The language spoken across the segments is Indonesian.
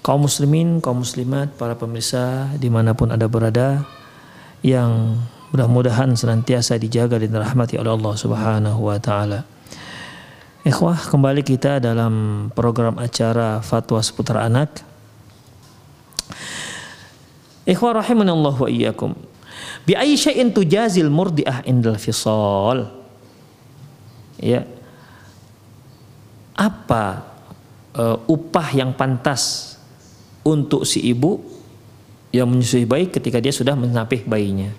Kaum muslimin, kaum muslimat, para pemirsa di mana pun anda berada yang mudah-mudahan senantiasa dijaga dan dirahmati oleh Allah Subhanahu wa taala. Ikhwah, kembali kita dalam program acara Fatwa Seputar Anak. Ikhwah rahimanallah wa iyyakum. Bi ayyi syai'in tujazil murdiah indal fisal? Ya. Apa uh, upah yang pantas untuk si ibu yang menyusui bayi ketika dia sudah menapih bayinya.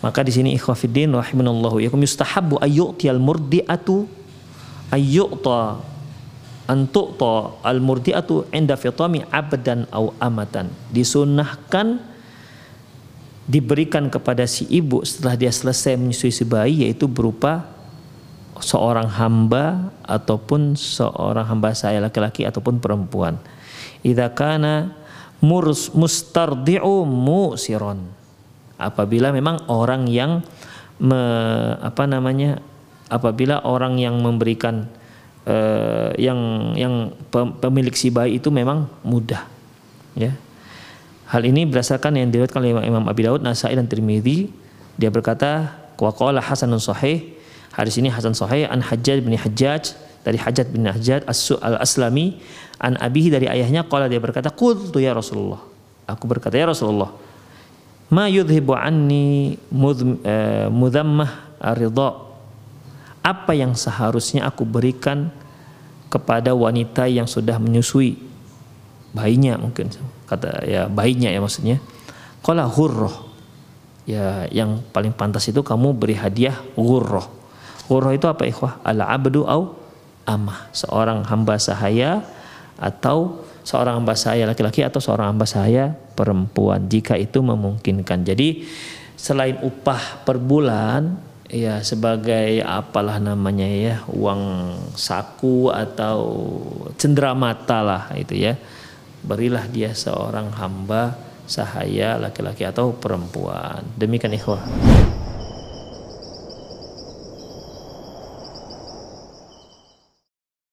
Maka di sini ikhwafiddin rahimanallahu yakum yustahabbu ayyu'tiyal murdi'atu ayyu'ta antu'ta al murdi'atu inda fitami abdan au amatan. Disunahkan diberikan kepada si ibu setelah dia selesai menyusui si bayi yaitu berupa seorang hamba ataupun seorang hamba saya laki-laki ataupun perempuan idza kana murs mustardi'u musiron. Apabila memang orang yang me, apa namanya apabila orang yang memberikan uh, yang yang pemilik si bayi itu memang mudah ya. Hal ini berdasarkan yang diriwayatkan oleh Imam Abi Daud Nasai dan Tirmidzi. Dia berkata wa qala hasanun sahih. Hadis ini hasan sahih. An Hajjaj bin Hajjaj dari Hajjaj bin Hajjaj al-Aslami an abihi dari ayahnya qala dia berkata qultu ya Rasulullah. Aku berkata ya Rasulullah ma yudhibu anni mudhammah ridha apa yang seharusnya aku berikan kepada wanita yang sudah menyusui? Bayinya mungkin kata ya bayinya ya maksudnya. Qala hurrah ya yang paling pantas itu kamu beri hadiah hurrah hurrah itu apa ikhwah? Al abdu au amah. Seorang hamba sahaya atau seorang hamba saya laki-laki atau seorang hamba saya perempuan. Jika itu memungkinkan. Jadi selain upah per bulan ya sebagai apalah namanya ya uang saku atau cenderamata lah itu ya berilah dia seorang hamba sahaya laki-laki atau perempuan. Demikian ikhwah